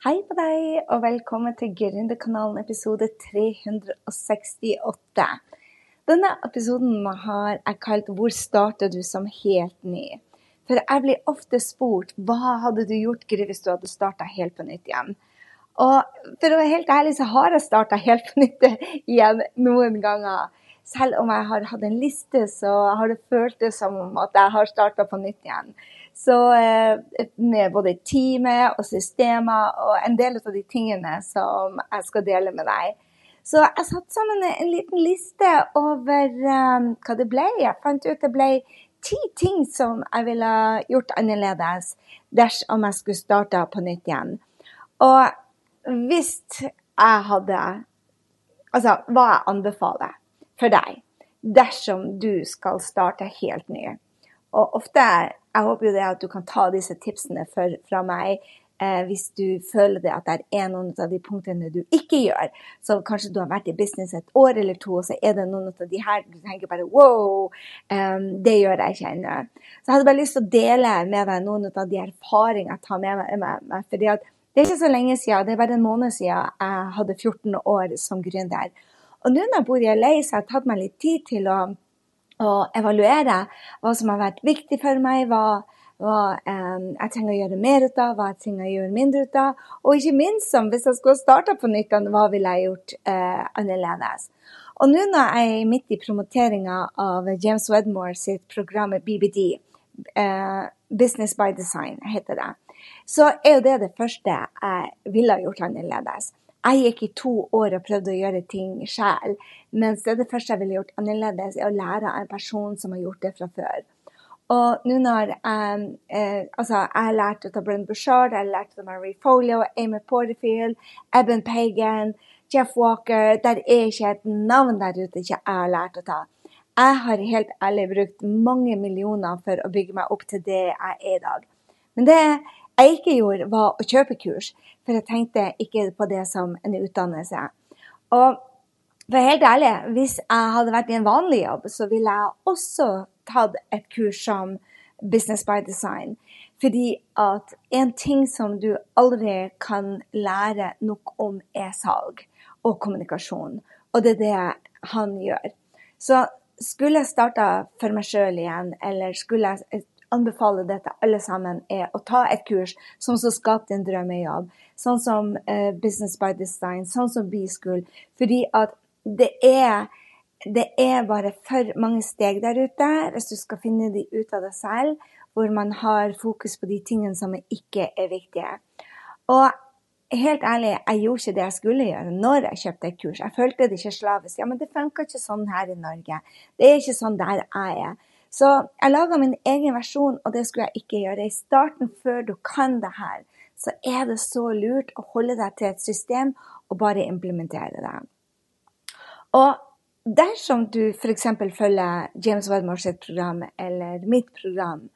Hei på deg, og velkommen til Gründerkanalen episode 368. Denne episoden har jeg kalt 'Hvor starter du som helt ny'? For jeg blir ofte spurt hva hadde du gjort Gry, hvis du hadde starta helt på nytt igjen? Og for å være helt ærlig så har jeg starta helt på nytt igjen noen ganger. Selv om jeg har hatt en liste, så har det føltes som at jeg har starta på nytt igjen. Så eh, med både teamet og systemer og en del av de tingene som jeg skal dele med deg. Så jeg satte sammen en liten liste over um, hva det ble. Jeg fant ut det ble ti ting som jeg ville gjort annerledes dersom jeg skulle starta på nytt igjen. Og hvis jeg hadde Altså hva jeg anbefaler for deg dersom du skal starte helt ny. Og ofte jeg håper jo det at du kan ta disse tipsene for, fra meg eh, hvis du føler det at det er noen av de punktene du ikke gjør. Så kanskje du har vært i business et år eller to, og så er det noen av de her du tenker bare wow, um, det gjør jeg ikke ennå. Så jeg hadde bare lyst til å dele med deg noen av de erfaringene jeg tar med meg. fordi at det er ikke så lenge siden, det er bare en måned siden jeg hadde 14 år som gründer. Og nå når jeg bor i LA, så har jeg tatt meg litt tid til å og evaluere hva som har vært viktig for meg, hva, hva um, jeg trenger å gjøre mer ut av, hva jeg trenger å gjøre mindre ut av. Og ikke minst hvis jeg skulle starta på nytt, hva ville jeg gjort uh, annerledes. Og nå når jeg er midt i promoteringa av James Wedmore sitt program BBD, eh, Business by Design heter det, så er jo det det første jeg ville gjort annerledes. Jeg gikk i to år og prøvde å gjøre ting sjøl, mens det, det første jeg ville gjort annerledes, er å lære av en person som har gjort det fra før. Og nå når jeg, eh, altså, jeg har lært av Brenn Bushard, jeg har lært av Marie Folio, Amy Porterfield, Eben Pagan, Jeff Walker Der er ikke et navn der ute ikke jeg har lært å ta. Jeg har helt ærlig brukt mange millioner for å bygge meg opp til det jeg er i dag. Men det jeg ikke gjorde, var å kjøpe kurs, for jeg tenkte ikke på det som en utdannelse. Og for helt ærlig, hvis jeg hadde vært i en vanlig jobb, så ville jeg også tatt et kurs som Business by Design. Fordi at en ting som du aldri kan lære nok om, er salg og kommunikasjon. Og det er det han gjør. Så skulle jeg starta for meg sjøl igjen, eller skulle jeg anbefaler det til alle sammen, er å ta et kurs som skal skap din drømmejobb. Sånn som uh, Business by Design, sånn som B-School. Fordi at det er, det er bare for mange steg der ute, hvis du skal finne de ut av deg selv, hvor man har fokus på de tingene som ikke er viktige. Og helt ærlig, jeg gjorde ikke det jeg skulle gjøre når jeg kjøpte et kurs. Jeg følte det ikke slavisk. Ja, men det funker ikke sånn her i Norge. Det er ikke sånn der jeg er. Så jeg laga min egen versjon, og det skulle jeg ikke gjøre. I starten, før du kan det her, så er det så lurt å holde deg til et system og bare implementere det. Og dersom du f.eks. følger James Wedmore sitt program eller mitt program,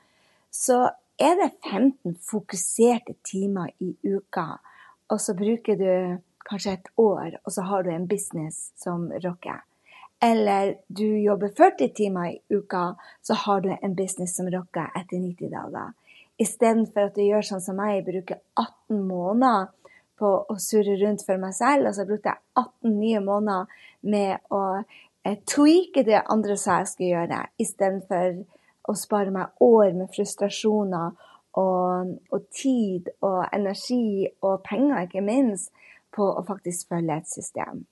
så er det 15 fokuserte timer i uka, og så bruker du kanskje et år, og så har du en business som rocker. Eller du jobber 40 timer i uka, så har du en business som rocker etter 90 dager. Istedenfor at du gjør sånn som meg, bruker 18 måneder på å surre rundt for meg selv. Og så brukte jeg 18 nye måneder med å eh, tweake det andre sa jeg skulle gjøre, istedenfor å spare meg år med frustrasjoner og, og, tid og energi og penger, ikke minst, på å faktisk følge et system.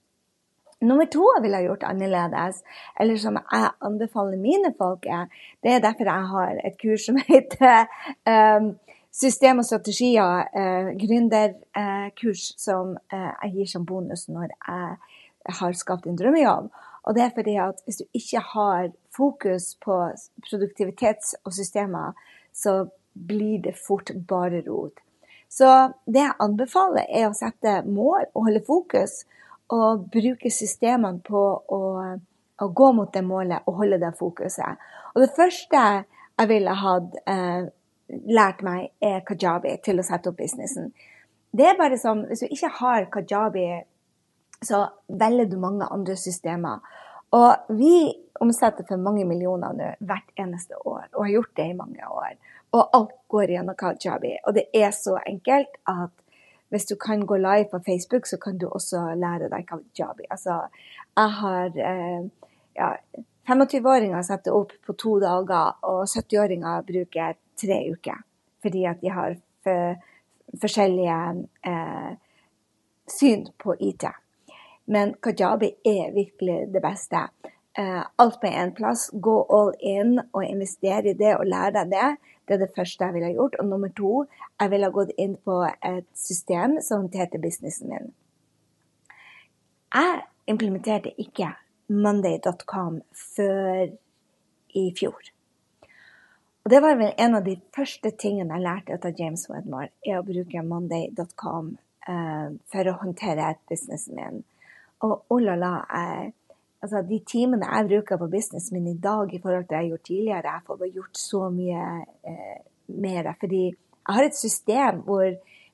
Nummer to jeg ville gjort annerledes, eller som jeg anbefaler mine folk, er Det er derfor jeg har et kurs som heter um, System og strategier, uh, gründerkurs, uh, som uh, jeg gir som bonus når jeg har skapt en drømmejobb. Og det er fordi at hvis du ikke har fokus på produktivitets- og systemer, så blir det fort bare rot. Så det jeg anbefaler, er å sette mål og holde fokus og bruke systemene på å, å, gå mot det målet og holde det fokuset. Og det første jeg ville hatt eh, lært meg, er kajabi til å sette opp businessen. Det er bare som, Hvis du ikke har kajabi, så velger du mange andre systemer. Og vi omsetter for mange millioner nå hvert eneste år, og har gjort det i mange år. Og alt går gjennom kajabi. Og det er så enkelt at hvis du kan gå live på Facebook, så kan du også lære deg kajabi. Altså, jeg har eh, ja, 25-åringer setter opp på to dager, og 70-åringer bruker tre uker. Fordi at de har for, forskjellige eh, syn på IT. Men kajabi er virkelig det beste. Eh, alt på én plass. Gå all in og investere i det og lære deg det. Det er det første jeg ville gjort. Og nummer to, jeg ville gått inn på et system som heter businessen min. Jeg implementerte ikke Monday.com før i fjor. Og det var vel en av de første tingene jeg lærte av James Wedmore, er å bruke Monday.com uh, for å håndtere businessen min. Og oh la la, jeg, altså de timene jeg bruker på businessen min i dag i forhold til det jeg har gjort tidligere, jeg får gjort så mye eh, mer. Fordi jeg har et system hvor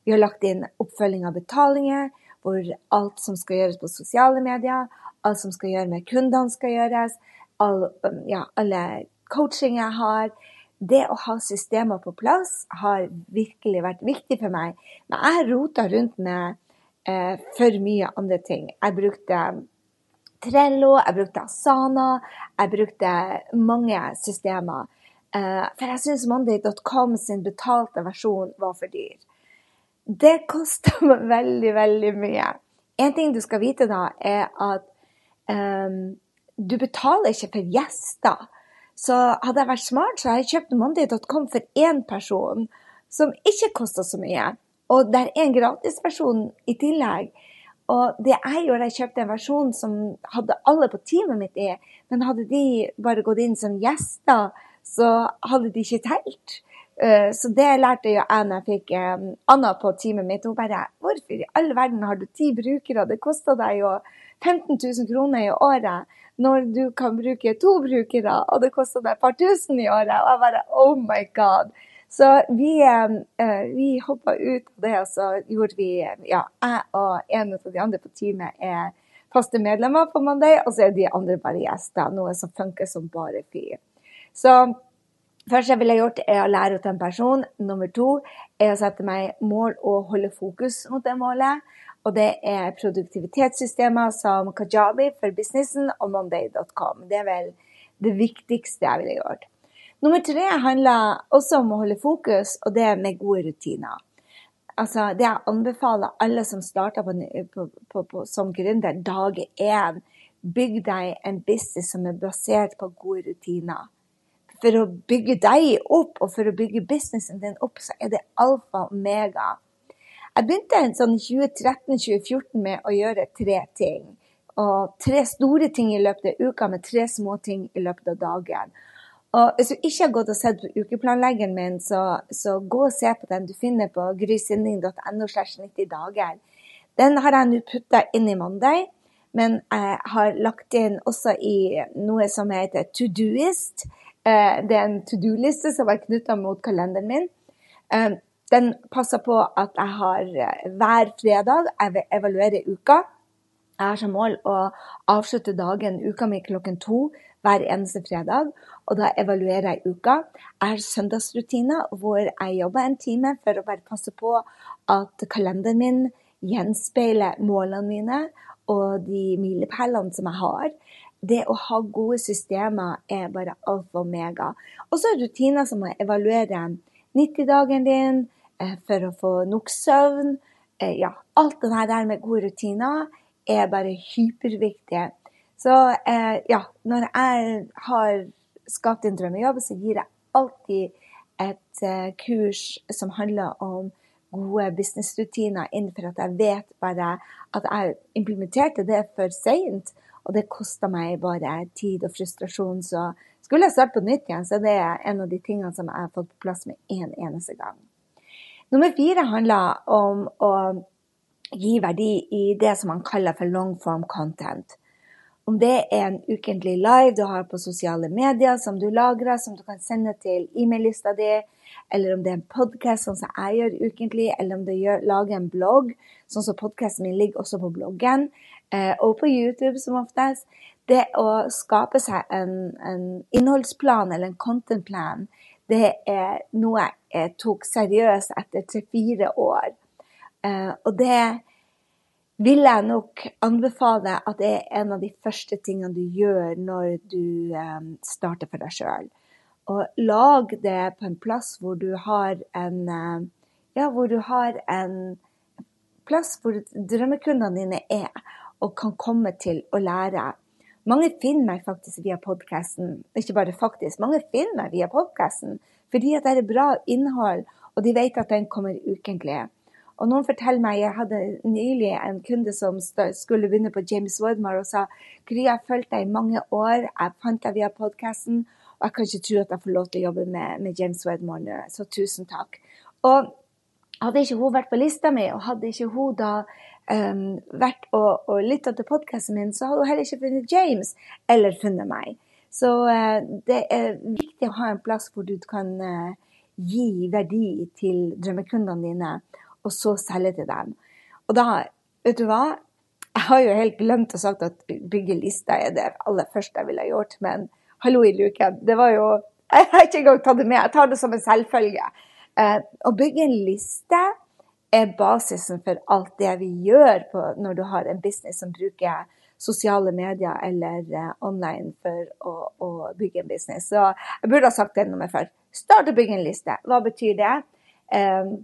vi har lagt inn oppfølging av betalinger, hvor alt som skal gjøres på sosiale medier, alt som skal gjøres med kundene skal gjøres, all, ja, alle coaching jeg har. Det å ha systemer på plass har virkelig vært viktig for meg. Men jeg rota rundt med eh, for mye andre ting. Jeg brukte Trello, jeg brukte Asana, jeg brukte mange systemer. Eh, for jeg syns Monday.com sin betalte versjon var for dyr. Det kosta meg veldig, veldig mye. En ting du skal vite da, er at um, du betaler ikke for gjester. Så hadde jeg vært smart, så hadde jeg kjøpt Monday.com for én person, som ikke koster så mye. Og det er en gratisperson i tillegg. Og det jeg gjorde, jeg kjøpte en versjon som hadde alle på teamet mitt i, men hadde de bare gått inn som gjester, så hadde de ikke telt. Eh, så det lærte jo jeg når jeg fikk um, Anna på teamet mitt. Hun bare 'Hvorfor i all verden har du ti brukere? Det koster deg jo 15 000 kroner i året når du kan bruke to brukere, og det koster deg et par tusen i året. Og jeg bare Oh my God. Så vi, uh, vi hoppa ut av det, og så gjorde vi Ja, jeg og en av de andre på teamet er faste medlemmer på Monday, og så er de andre bare gjester. Noe som funker som bare fy. Så første jeg ville gjort, er å lære ut en person. Nummer to er å sette meg mål og holde fokus mot det målet. Og det er produktivitetssystemer som Kajabi for businessen og Monday.com. Det er vel det viktigste jeg ville gjort. Nummer tre handler også om å holde fokus, og det med gode rutiner. Altså, det jeg anbefaler alle som starter på, på, på, som gründer dag én, bygg deg en business som er basert på gode rutiner. For å bygge deg opp og for å bygge businessen din opp, så er det alfa og omega jeg begynte sånn 2013-2014 med å gjøre tre ting. Og tre store ting i løpet av uka med tre små ting i løpet av dagen. Og Hvis du ikke har gått og sett på ukeplanleggeren min, så, så gå og se på den. Du finner på grysynding.no. 90 dager. Den har jeg nå putta inn i Monday, men jeg har lagt inn også i noe som heter To-Do-list. det er en to do-liste som er knytta mot kalenderen min. Eh, den passer på at jeg har eh, hver fredag jeg evaluerer uka. Jeg har som mål å avslutte dagen, uka mi, klokken to hver eneste fredag. Og da evaluerer jeg uka. Jeg har søndagsrutiner hvor jeg jobber en time for å bare passe på at kalenderen min gjenspeiler målene mine og de milepælene som jeg har. Det å ha gode systemer er bare alfa og omega. Og så rutiner som å evaluere 90-dagen din, Eh, for å få nok søvn. Eh, ja, alt det der med gode rutiner er bare hyperviktig. Så eh, ja, når jeg har skapt din drømmejobb, så gir jeg alltid et kurs som handler om gode businessrutiner innenfor at jeg vet bare at jeg implementerte det for seint. Og det kosta meg bare tid og frustrasjon. Så skulle jeg starte på nytt igjen, så det er en av de tingene som jeg har fått på plass med en eneste gang. Nummer fire handler om å gi verdi i det som man kaller for long form content. Om det er en ukentlig live du har på sosiale medier som du lagrer, som du kan sende til e-mail-lista di, eller om det er en podkast, sånn som jeg gjør ukentlig, eller om du lager en blogg, sånn som podkasten min ligger også på bloggen, eh, og på YouTube som oftest. Det å skape seg en, en innholdsplan eller en content plan det er noe jeg tok seriøst etter tre-fire år. Eh, og det vil jeg nok anbefale at det er en av de første tingene du gjør når du eh, starter for deg sjøl. Og lag det på en plass hvor du har en eh, ja, hvor du har en plass hvor drømmekundene dine er og kan komme til å lære. Mange finner meg faktisk via podkasten. Ikke bare faktisk, mange finner meg via podkasten fordi at det er bra innhold, og de vet at den kommer ukentlig. Og noen forteller meg, Jeg hadde nylig en kunde som skulle begynne på James Woodmore og sa Gry, jeg har fulgt deg i mange år, jeg fant deg via podkasten, og jeg kan ikke tro at jeg får lov til å jobbe med, med James Wedmore nå, så tusen takk. Og hadde ikke hun vært på lista mi, og hadde ikke hun da um, vært og, og lytta til podkasten min, så hadde hun heller ikke funnet James eller funnet meg. Så uh, det er viktig å ha en plass hvor du kan uh, gi verdi til drømmekundene dine og så selge til dem. Og da, vet du hva? Jeg har jo helt glemt å sagt at bygge lista er det aller første jeg ville gjort, men hallo i luken. Det var jo Jeg har ikke engang tatt det med. Jeg tar det som en selvfølge. Eh, å bygge en liste er basisen for alt det vi gjør på, når du har en business som bruker sosiale medier eller eh, online for å, å, bygge en business. Så jeg burde ha sagt det nummer før. Start å bygge en liste. Hva betyr det? Um,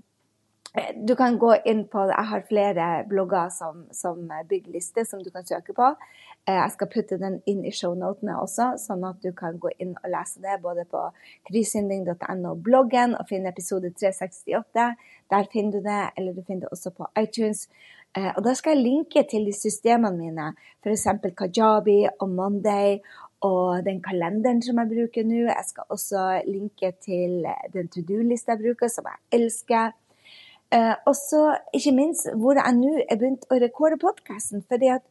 du kan gå inn på Jeg har flere blogger som, som bygger liste, som du kan søke på. Eh, jeg skal putte den inn i shownotene også, sånn at du kan gå inn og lese det både på krysynding.no, bloggen, og finne episode 368. Der finner du det, eller du finner det også på iTunes. Eh, og da skal jeg linke til de systemene mine, f.eks. Kajabi og Monday og den kalenderen som jeg bruker nå. Jeg skal også linke til den to do-lista jeg bruker, som jeg elsker. Eh, og så ikke minst hvor jeg nå er begynt å rekorde podkasten. Fordi at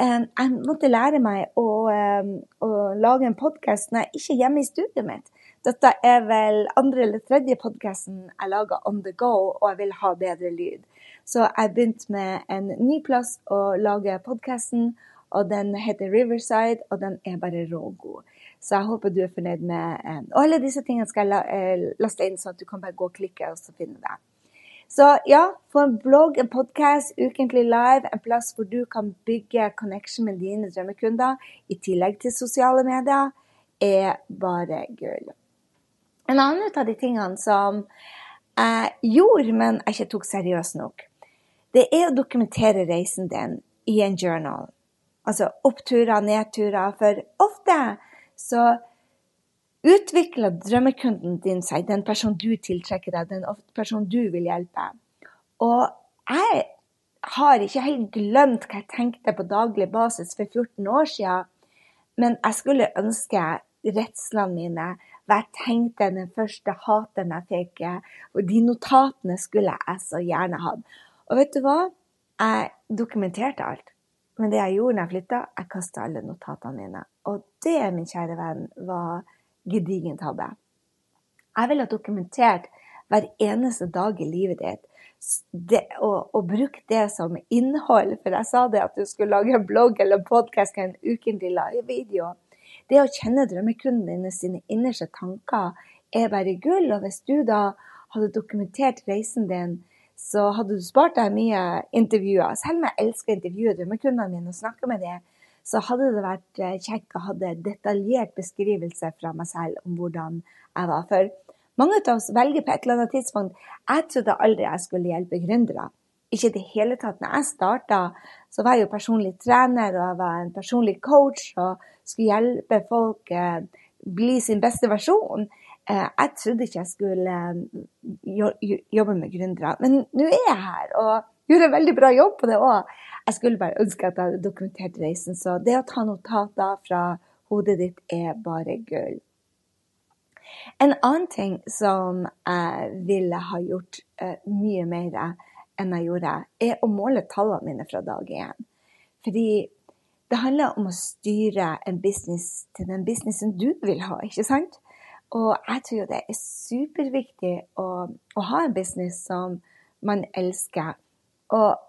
eh, jeg måtte lære meg å, eh, å lage en podkast når jeg ikke er hjemme i studioet mitt. Dette er vel andre eller tredje podkasten jeg lager on the go, og jeg vil ha bedre lyd. Så jeg begynte med en ny plass å lage podkasten, og den heter Riverside, og den er bare rågod. Så jeg håper du er fornøyd med Og alle disse tingene skal jeg laste inn, sånn at du kan bare gå og klikke og så finne det. Så ja, få en blogg, en podkast, ukentlig live, en plass hvor du kan bygge connection med dine drømmekunder, i tillegg til sosiale medier, er bare gull. En annen av de tingene som jeg gjorde, men jeg ikke tok seriøst nok, det er å dokumentere reisen din i en journal. Altså oppturer, nedturer. For ofte så Utvikler drømmekunden din seg, den personen du tiltrekker deg, den personen du vil hjelpe? Og jeg har ikke helt glemt hva jeg tenkte på daglig basis for 14 år siden, men jeg skulle ønske redslene mine, hva jeg tenkte den første hateren jeg fikk, og de notatene skulle jeg så gjerne hatt. Og vet du hva? Jeg dokumenterte alt. Men det jeg gjorde når jeg flytta, jeg kasta alle notatene mine. Og det, min kjære venn, var gedigent hadde. Jeg ville ha dokumentert hver eneste dag i livet ditt. Det, og, og bruke det som innhold, for jeg sa det at du skulle lage en blogg eller podkast en ukentlig live-video. Det å kjenne drømmekunden dine sine innerste tanker er bare gull. Og hvis du da hadde dokumentert reisen din, så hadde du spart deg mye intervjuer. Selv om jeg elsker å intervjue drømmekundene mine og snakke med dem, så hadde det vært eh, kjekt å ha detaljert beskrivelse fra meg selv om hvordan jeg var. For mange av oss velger på et eller annet tidspunkt Jeg trodde aldri jeg skulle hjelpe gründere. Ikke i det hele tatt. Når jeg starta, så var jeg jo personlig trener og jeg var en personlig coach og skulle hjelpe folk eh, bli sin beste versjon. Eh, jeg trodde ikke jeg skulle jobbe med gründere, men nå er jeg her og gjorde en veldig bra jobb på det òg. Jeg skulle bare ønske at jeg hadde dokumentert reisen. Så det å ta notater fra hodet ditt er bare gull. En annen ting som jeg ville ha gjort uh, mye mer enn jeg gjorde, er å måle tallene mine fra dag én. Fordi det handler om å styre en business til den businessen du vil ha, ikke sant? Og jeg tror det er superviktig å, å ha en business som man elsker. Og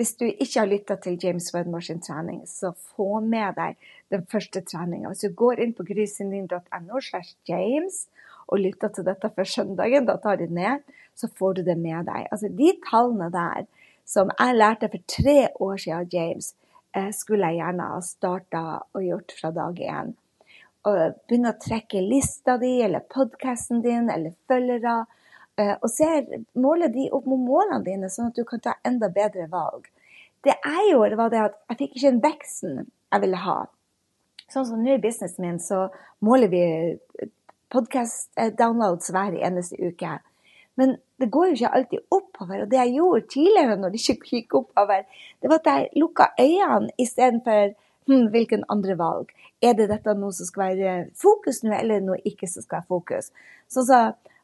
hvis du ikke har lytta til James Wedmore sin trening, så få med deg den første treninga. Hvis du går inn på grysynding.no James og lytter til dette før søndagen, da tar de ned, så får du det med deg. Altså, De tallene der som jeg lærte for tre år siden av James, eh, skulle jeg gjerne ha starta og gjort fra dag én. Begynne å trekke lista di, eller podkasten din, eller følgere. Eh, og ser, måle de opp mot målene dine, sånn at du kan ta enda bedre valg. Det jeg gjorde, var det at jeg fikk ikke den veksten jeg ville ha. Sånn som nå i businessen min, så måler vi podkast-downloads hver eneste uke. Men det går jo ikke alltid oppover. Og det jeg gjorde tidligere når det ikke gikk oppover, det var at jeg lukka øynene istedenfor hm, hvilken andre valg. Er det dette noe som skal være fokus nå, eller noe ikke som skal være fokus? Så, så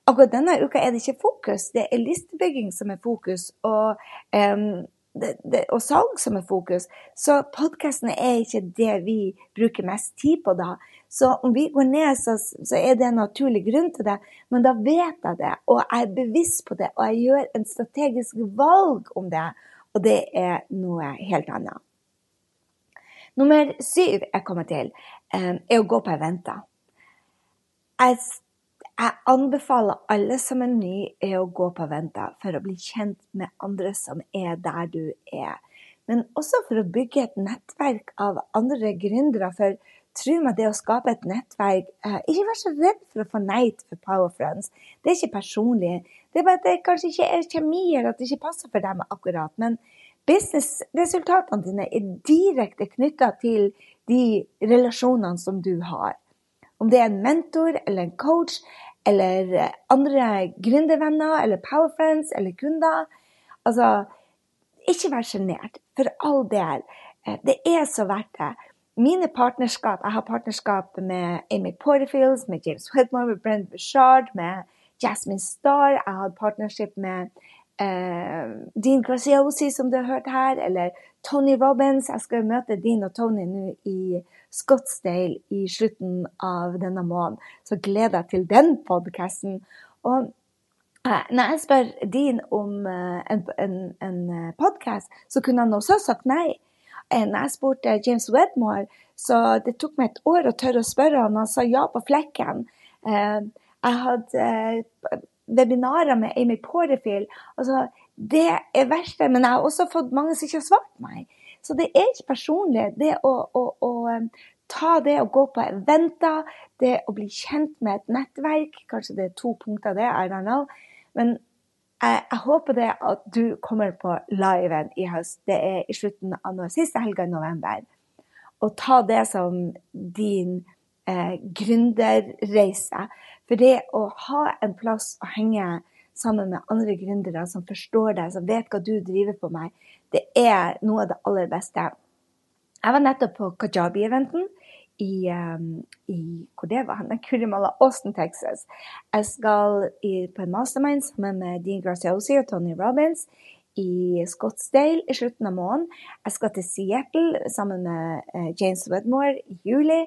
akkurat denne uka er det ikke fokus, det er listebygging som er fokus. Og um, det, det, og salg som er fokus. Så podkastene er ikke det vi bruker mest tid på da. Så om vi går ned, så, så, er det en naturlig grunn til det. Men da vet jeg det, og jeg er bevisst på det, og jeg gjør en strategisk valg om det. Og det er noe helt annet. Nummer syv jeg kommer til, er å gå på eventer. Jeg jeg anbefaler alle som er ny, er å gå på Venta for å bli kjent med andre som er der du er. Men også for å bygge et nettverk av andre gründere. For tro meg, det å skape et nettverk eh, Ikke vær så redd for å få nei til Power Friends. Det er ikke personlig. Det er bare at det kanskje ikke er kjemi, eller at det ikke passer for dem akkurat. Men businessresultatene dine er direkte knytta til de relasjonene som du har. Om det er en mentor eller en coach eller andre gründervenner eller powerfriends eller kunder. Altså, ikke vær sjenert. For all del. Eh, det er så verdt det. Mine partnerskap Jeg har partnerskap med Amy Porterfields, med James Whitmore, med Brent Bouchard, med Jasmine Starr. Jeg har partnerskap med eh, Dean Graziosi, som du har hørt her, eller Tony Robins. Jeg skal møte Dean og Tony nå i Scottsdale i slutten av denne måneden. Så gleder jeg til den podkasten. Og eh, når jeg spør Dean om eh, en, en, en eh, podkast, så kunne han også sagt nei. Når jeg spurte James Wedmore, så det tok meg et år å tørre å spørre han, han sa ja på flekken. Jeg hadde webinarer med Amy Porterfield. Altså, det er verst, men jeg har også fått mange som ikke har svart meg. Så det er ikke personlig. Det å, å, å um, ta det å gå på eventer, det å bli kjent med et nettverk Kanskje det er to punkter det, I don't know. Men jeg, jeg håper det at du kommer på liven i høst. Det er i slutten av noe, siste helga i november. Og ta det som din eh, gründerreise. For det å ha en plass å henge sammen med andre gründere som forstår deg, som vet hva du driver på med, det er noe av det aller beste. Jeg var nettopp på Kajabi-eventen i, um, i, hvor det var? Kurimala, Austin, Texas. Jeg skal i, på en mastermind sammen med Dean Graziosi og Tony Robins i Scottsdale i slutten av måneden. Jeg skal til Seattle sammen med uh, James Wedmore i juli.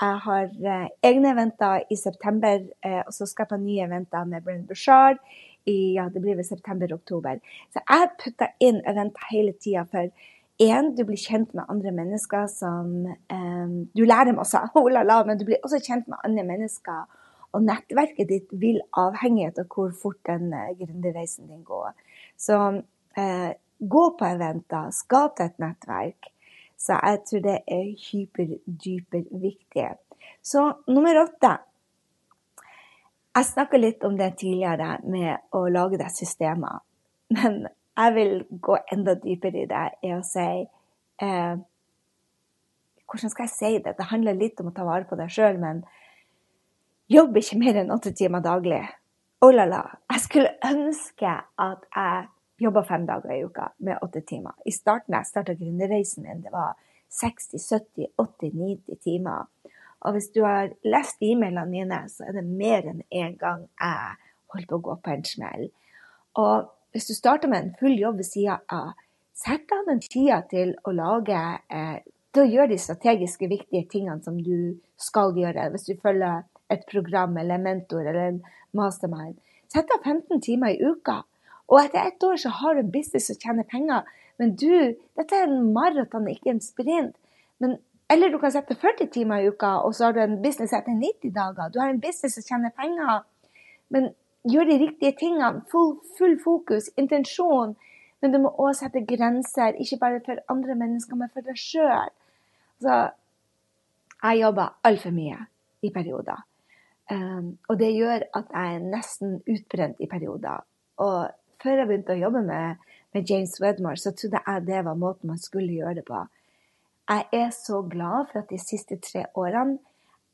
Jeg har uh, egne eventer i september, uh, og så skal jeg på nye eventer med Brennan Bushard i ja, det blir vel september-oktober. Så jeg putter inn eventer hele tida for én, du blir kjent med andre mennesker som um, Du lærer masse, oh, la, la, men du blir også kjent med andre mennesker. Og nettverket ditt vil avhenge av hvor fort den uh, gründerreisen din går. Så uh, gå på eventer, skap deg et nettverk. Så jeg tror det er hyper, viktig. Så nummer åtte jeg snakka litt om det tidligere med å lage deg systemer. Men jeg vil gå enda dypere i det i å si eh, Hvordan skal jeg si det? Det handler litt om å ta vare på deg sjøl, men jobb ikke mer enn åtte timer daglig. Oh la la. Jeg skulle ønske at jeg jobba fem dager i uka med åtte timer. I starten jeg starta gründerreisen min, det var 60, 70, 80, 90 timer. Og hvis du har lest e-mailene mine, så er det mer enn én en gang jeg holdt på å gå på en smell. Og hvis du starter med en full jobb ved sida av, sett av den tida til å lage eh, å gjøre de strategiske, viktige tingene som du skal gjøre. Hvis du følger et program eller en mentor eller en mastermind. Sett av 15 timer i uka. Og etter ett år så har du business og tjener penger. Men du, dette er en maraton, ikke en sprint. Men eller du kan sette 40 timer i uka, og så har du en business etter 90 dager. Du har en business som tjener penger, men gjør de riktige tingene. Full, full fokus, intensjon. Men du må òg sette grenser, ikke bare for andre mennesker, men for deg sjøl. Så jeg jobber altfor mye i perioder. Um, og det gjør at jeg er nesten utbrent i perioder. Og før jeg begynte å jobbe med, med James Wedmore, så trodde jeg det var måten man skulle gjøre det på. Jeg er så glad for at de siste tre årene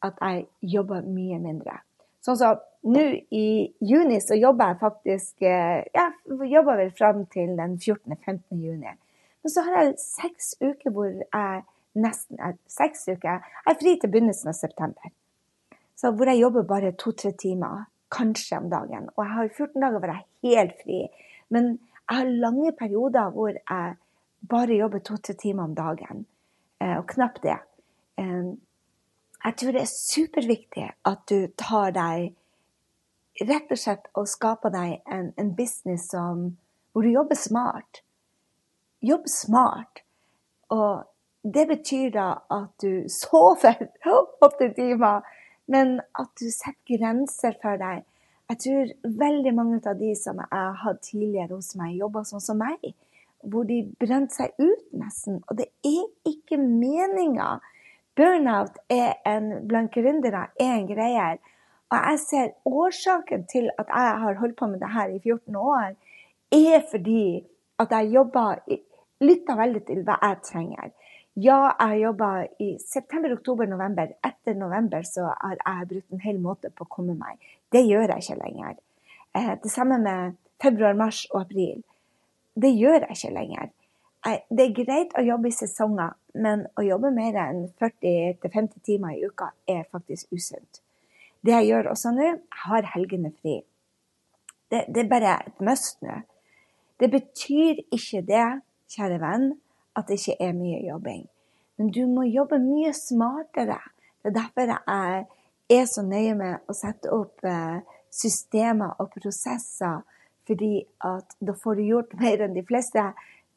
at jeg jobber mye mindre. Sånn som nå i juni så jobber jeg faktisk eh, Ja, jobber vel fram til den 14.-15. juni. Men så har jeg seks uker hvor jeg nesten er seks uker. Jeg er fri til begynnelsen av september. Så hvor jeg jobber bare to-tre timer, kanskje om dagen. Og jeg har 14 dager hvor jeg er helt fri. Men jeg har lange perioder hvor jeg bare jobber to-tre timer om dagen. Eh, og knapt det. Jeg tror det er superviktig at du tar deg Rett og slett og skaper deg en, en business som, hvor du jobber smart. Jobb smart. Og det betyr da at du sover åtte timer, men at du setter grenser for deg. Jeg tror veldig mange av de som jeg har hatt tidligere hos meg, jobber sånn som meg. Hvor de brente seg ut nesten. Og det er ikke meninga. Burnout er en, blant gründere er en greie. Og jeg ser årsaken til at jeg har holdt på med det her i 14 år, er fordi at jeg jobber Lytter veldig til hva jeg trenger. Ja, jeg jobba i september, oktober, november. Etter november så har jeg brukt en hel måte på å komme meg. Det gjør jeg ikke lenger. Eh, det samme med februar, mars og april. Det gjør jeg ikke lenger. Det er greit å jobbe i sesonger, men å jobbe mer enn 40-50 timer i uka er faktisk usunt. Det jeg gjør også nå, har helgene fri. Det, det, er bare et must nå. Det betyr ikke det, kjære venn, at det ikke er mye jobbing. Men du må jobbe mye smartere. Det er derfor jeg er så nøye med å sette opp eh, systemer og prosesser, fordi at da får du gjort mer enn de fleste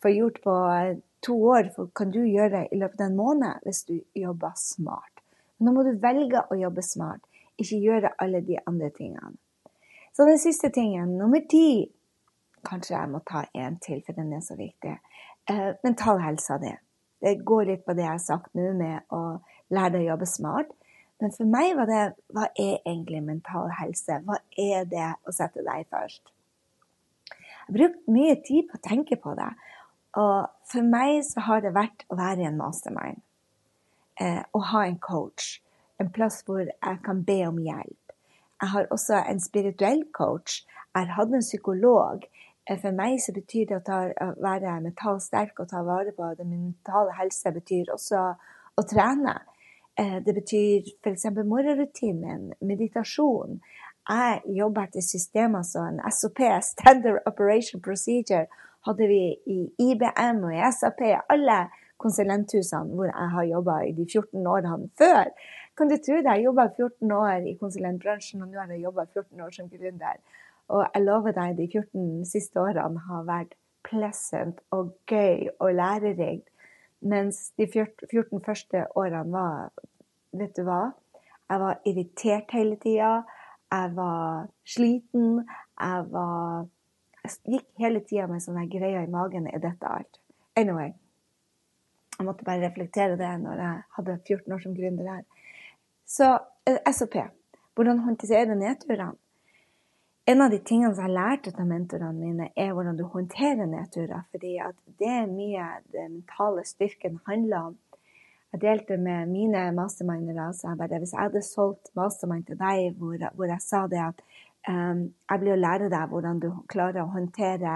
får gjort på eh, to år, For kan du gjøre det i løpet av en måned hvis du jobber smart. Nå må du velge å jobbe smart, ikke gjøre alle de andre tingene. Så den siste tingen, nummer ti Kanskje jeg må ta en til, for den er så viktig. Eh, av det. Det går litt på det jeg har sagt nå med å lære deg å jobbe smart. Men for meg var det hva er egentlig mental helse? Hva er det å sette deg først? Brukt mye tid på å tenke på det. Og for meg så har det vært å være i en mastermind. Eh, å ha en coach. En plass hvor jeg kan be om hjelp. Jeg har også en spirituell coach. Jeg har hatt en psykolog. Eh, for meg så betyr det å, ta, å være mentalt sterk og ta vare på den mentale helse betyr også å trene. Eh, det betyr f.eks. morgenrutinen, meditasjon. Jeg jobber etter systemer som en SOP, Standard Operation Procedure, hadde vi i IBM og i SAP, alle konsulenthusene hvor jeg har jobba i de 14 årene før. Kan du tro det? Jeg jobba 14 år i konsulentbransjen, og nå har jeg jobba 14 år som gründer. Og jeg lover deg, de 14 siste årene har vært pleasant og gøy og lærerikt. Mens de 14 første årene var Vet du hva? Jeg var irritert hele tida. Jeg var sliten. Jeg var jeg gikk hele tida med sånne greier i magen. Er dette alt? Anyway. Jeg måtte bare reflektere det når jeg hadde 14 år som gründer her. Så eh, SOP. Hvordan håndtere nedturene. En av de tingene som jeg lærte av mentorene mine, er hvordan du håndterer nedturer. fordi det er mye den mentale styrken handler om. Jeg delte med mine mastermindere. Så jeg bare, hvis jeg hadde solgt mastermind til deg hvor, hvor jeg sa det at um, jeg blir å lære deg hvordan du klarer å håndtere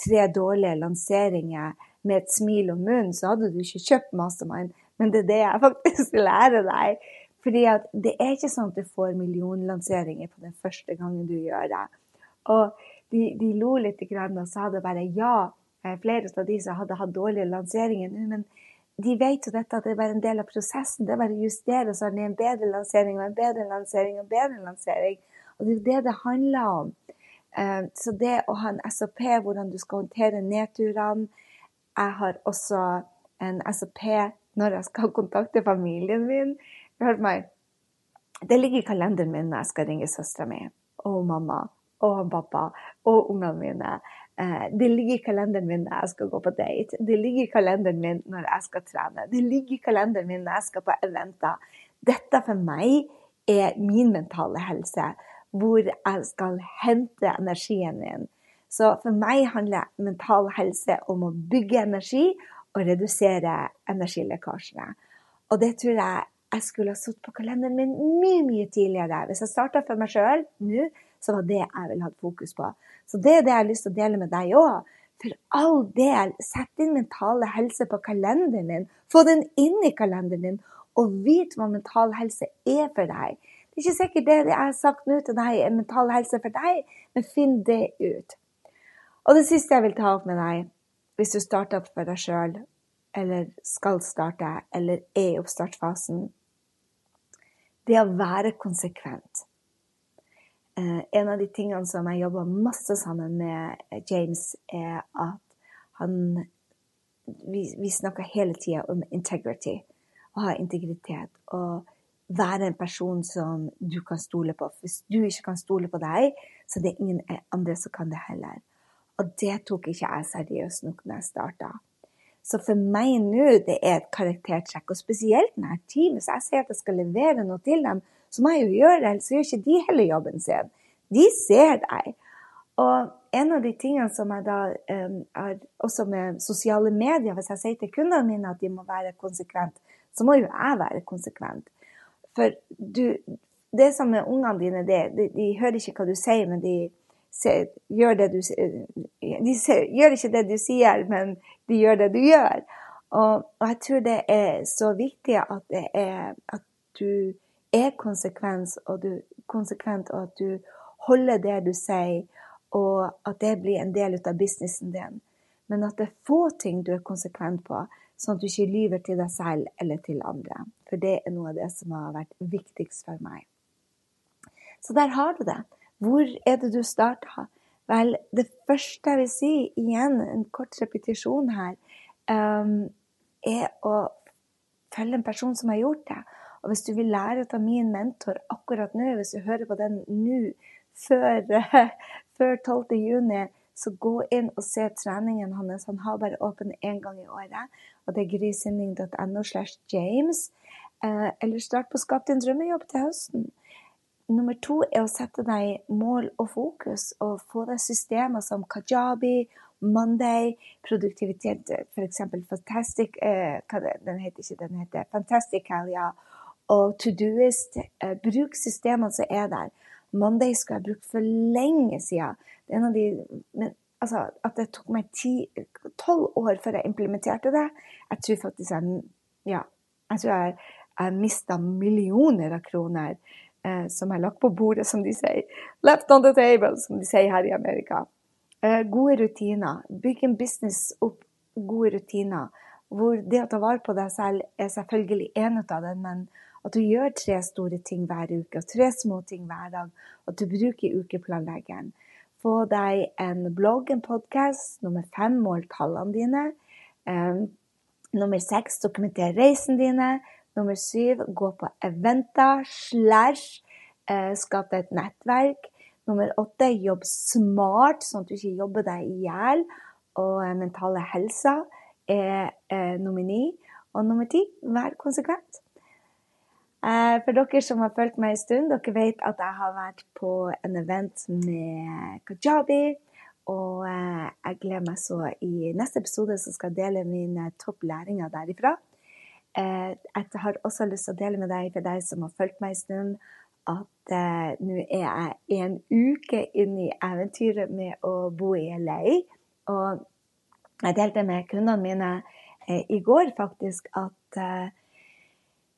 tre dårlige lanseringer med et smil om munnen, så hadde du ikke kjøpt Mastermind. Men det er det jeg faktisk lærer deg. Fordi at det er ikke sånn at du får millionlanseringer på den første gangen du gjør det. Og de, de lo litt og sa det bare ja. Flere av de som hadde hatt dårlige lanseringer nå, men de vet jo dette at det er bare en del av prosessen. Det er bare å justere, så har de en bedre lansering og en bedre lansering og en bedre lansering. Og det er det det handler om. Eh, så det å ha en SOP, hvordan du skal håndtere nedturene Jeg har også en SOP når jeg skal kontakte familien min. Hør meg. Det ligger i kalenderen min når jeg skal ringe søstera mi og mamma og pappa og ungene mine. Eh, det ligger i kalenderen min når jeg skal gå på date. Det ligger i kalenderen min når jeg skal trene. Det ligger i kalenderen min når jeg skal på eventer. Dette for meg er min mentale helse, hvor jeg skal hente energien min. Så for meg handler mental helse om å bygge energi og redusere energilekkasjene. Og det tror jeg jeg skulle ha satt på kalenderen min mye, mye tidligere. Hvis jeg starta for meg sjøl nå, så var det jeg ville hatt fokus på. Så det er det jeg har lyst til å dele med deg òg. For all del, sett din mentale helse på kalenderen din. Få den inn i kalenderen din, og vit hva mental helse er for deg. Det er ikke sikkert det jeg har sagt nå til deg, er mental helse for deg, men finn det ut. Og det siste jeg vil ta opp med deg, hvis du starter opp for deg sjøl, eller skal starte, eller er i oppstartsfasen, det å være konsekvent. Eh, en av de tingene som jeg jobber masse sammen med James, er at han Vi, vi snakker hele tida om integrity. Å ha integritet. Og være en person som du kan stole på. Hvis du ikke kan stole på deg, så det er ingen andre som kan det heller. Og det tok ikke jeg seriøst nok når jeg starta. Så for meg nå, det er et karaktertrekk. Og spesielt når jeg har team, hvis jeg sier at jeg skal levere noe til dem, så må jeg jo gjøre det, ellers gjør ikke de heller jobben sin. De ser deg. Og en av de tingene som jeg da er også med sosiale medier, hvis jeg sier til kundene mine at de må være konsekvent, så må jo jeg være konsekvent. For du, det som er ungene dine, det, de, de, hører ikke hva du sier, men de, ser, gjør, det du, de ser, gjør ikke det du sier, men de gjør det du gjør. Og, og jeg tror det er så viktig at, er, at du er konsekvent, og, du, konsekvent, og at du holder det du sier, og at det blir en del av businessen din. Men at det er få ting du er konsekvent på, sånn at du ikke lyver til deg selv eller til andre. For det er noe av det som har vært viktigst for meg. Så der har du det. Hvor er det du starta? Vel, det første jeg vil si, igjen en kort repetisjon her, um, er å følge en person som har gjort det. Og hvis du vil lære av min mentor akkurat nå, hvis du hører på den nå før, før 12. juni, så gå inn og se treningen hans. Han har bare åpen én gang i året. Og det er grysynding.no slash James. Eh, eller start på Skap din drømmejobb til høsten. Nummer to er å sette deg mål og fokus, og få deg systemer som Kajabi, Monday, produktivitet, f.eks. Fantastic eh, Den heter ikke den heter Fantastic ja. Og to doist. Bruk systemene som er der. Monday skulle jeg brukt for lenge siden. Det er en av de, men, altså, at det tok meg tolv år før jeg implementerte det. Jeg tror faktisk jeg, ja, jeg, jeg, jeg mista millioner av kroner eh, som jeg lagt på bordet, som de sier. Left on the table, som de sier her i Amerika. Eh, gode rutiner. Bygg en business opp gode rutiner. Hvor det å ta vare på deg selv er selvfølgelig en av dem, men at du gjør tre store ting hver uke og tre små ting hver dag. At du bruker ukeplanleggeren. Få deg en blogg, en podkast. Nummer fem, mål tallene dine. Um, nummer seks, dokumenter reisen dine. Nummer syv, gå på eventer slash uh, skap deg et nettverk. Nummer åtte, jobb smart, sånn at du ikke jobber deg i hjel. Og uh, mentale helse er eh, nummer ni. Og nummer ti, vær konsekvent. Eh, for dere som har fulgt meg en stund, dere vet at jeg har vært på en event med Kajabi. Og eh, jeg gleder meg så i neste episode så skal jeg dele mine topp læringer derifra. Eh, jeg har også lyst til å dele med deg, for deg som har fulgt meg en stund, at nå er jeg en uke inn i eventyret med å bo i LA. Og jeg delte med kundene mine i går faktisk at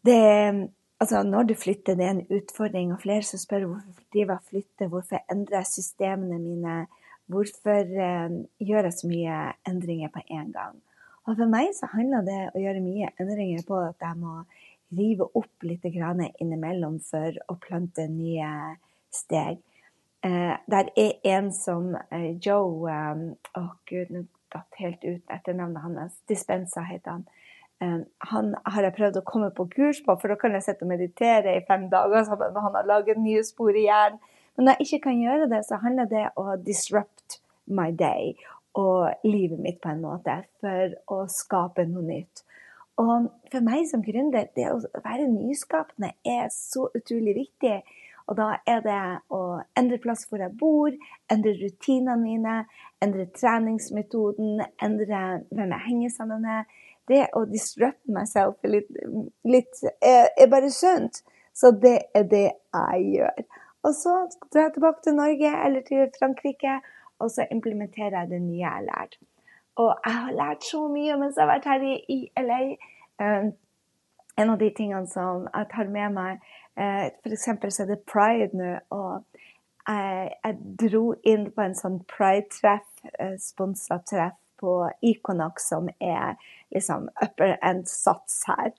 det Altså, når du flytter, det er en utfordring. Og flere som spør hvorfor driver jeg flytter, hvorfor endrer jeg systemene mine, hvorfor eh, gjør jeg så mye endringer på en gang. Og for meg så handler det å gjøre mye endringer på at jeg må rive opp litt innimellom for å plante nye steg. Eh, der er en som eh, Joe eh, Å, oh, gud, nå datt helt ut etter navnet hans. Dispensa heter han. Um, han har jeg prøvd å komme på kurs på, for da kan jeg sitte og meditere i fem dager. sammen med Han har laget nye spor i hjernen. Men når jeg ikke kan gjøre det, så handler det om å disrupt my day og livet mitt på en måte for å skape noe nytt. Og for meg som gründer, det å være nyskapende er så utrolig viktig. Og da er det å endre plass hvor jeg bor, endre rutinene mine, endre treningsmetoden, endre hvem jeg henger sammen med. Det å disrupte meg selv litt, litt er, er, bare sunt. Så det er det jeg gjør. Og så drar jeg tilbake til Norge eller til Frankrike, og så implementerer jeg det nye jeg har lært. Og jeg har lært så mye mens jeg har vært her i, LA. Um, en av de tingene som jeg tar med meg uh, F.eks. så er det pride nå. og jeg, jeg, dro inn på en sånn pride-treff, uh, sponsa treff på Iconox, som er liksom upper end-sats her.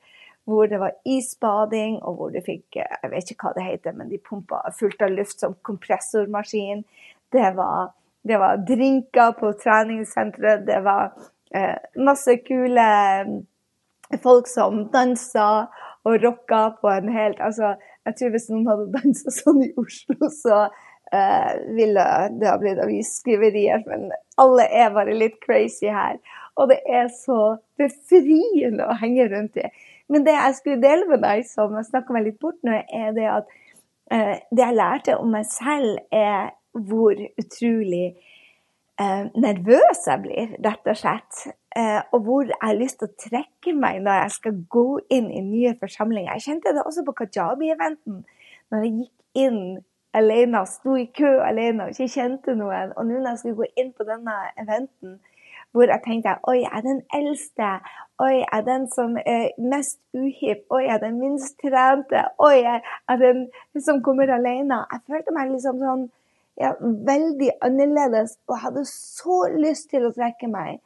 Hvor det var isbading, og hvor du fikk uh, Jeg vet ikke hva det heter, men de pumpa fullt av luft som kompressormaskin. Det var det var drinker på treningssenteret. Det var eh, masse kule eh, folk som dansa og rocka på en helt Altså, jeg tror hvis noen hadde dansa sånn i Oslo, så uh, ville det ha blitt avisskriverier. Men alle er bare litt crazy her. Og det er så befriende å henge rundt i. Men det jeg skulle dele med deg, som jeg snakka meg litt bort nå, er det at uh, det jeg lærte om meg selv, er hvor utrolig nervøs jeg blir, rett og slett. Eh, og hvor jeg har lyst til å trekke meg når jeg skal gå inn i nye forsamlinger. Jeg kjente det også på Kajabi-eventen, når jeg gikk inn alene, sto i kø alene og ikke kjente noen. Og nå når jeg skulle gå inn på denne eventen, hvor jeg tenkte oi, jeg er den eldste. Oi, jeg er den som er mest uhipp. Oi, jeg er den minst trente. Oi, jeg er den som kommer alene. Jeg følte meg liksom sånn ja, veldig annerledes og hadde så lyst til å trekke meg.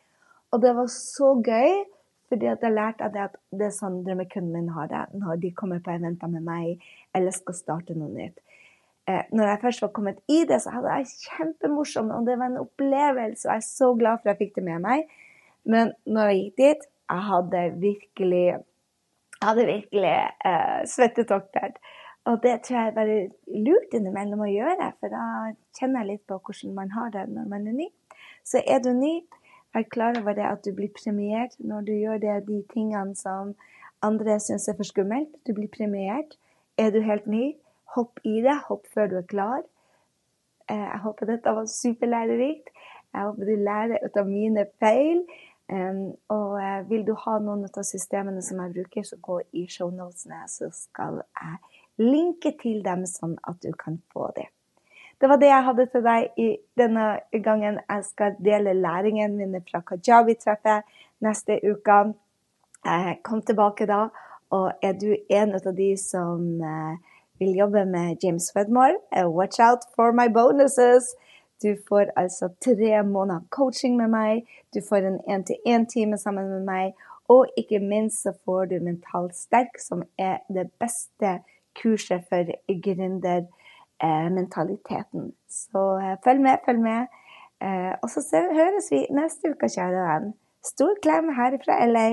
Og det var så gøy, fordi at jeg lærte at det er sånn drømmekunden min har det når de kommer på eventer med meg eller skal starte noe nytt. Eh, når jeg først var kommet i det, så hadde jeg kjempemorsomt, og det var en opplevelse, og jeg er så glad for at jeg fikk det med meg. Men når jeg gikk dit, jeg hadde virkelig, jeg hadde virkelig eh, svettetokter. Og det tror jeg er bare lurt innimellom å gjøre, for da kjenner jeg litt på hvordan man har det når man er ny. Så er du ny, vær klar over det at du blir premiert når du gjør det, de tingene som andre syns er for skummelt. Du blir premiert. Er du helt ny, hopp i det. Hopp før du er klar. Eh, jeg håper dette var superlærerikt. Jeg håper du lærer ut av mine feil. og eh, vil du ha noen av systemene som jeg bruker, så gå i shownotene, så skal jeg linke til dem sånn at du kan få det. Det var det jeg hadde til deg i denne gangen. Jeg skal dele læringen min fra Kajabi-treffet neste uke. Kom tilbake da. Og er du en av de som eh, vil jobbe med James Wedmore, eh, watch out for my bonuses. Du får altså tre måneder coaching med meg. Du får en én-til-én-time sammen med meg. Og ikke minst så får du Mentalt sterk, som er det beste kurset for gründermentaliteten. Så eh, følg med, følg med. Eh, og så høres vi neste uke, kjære venn. Stor klem her fra LA.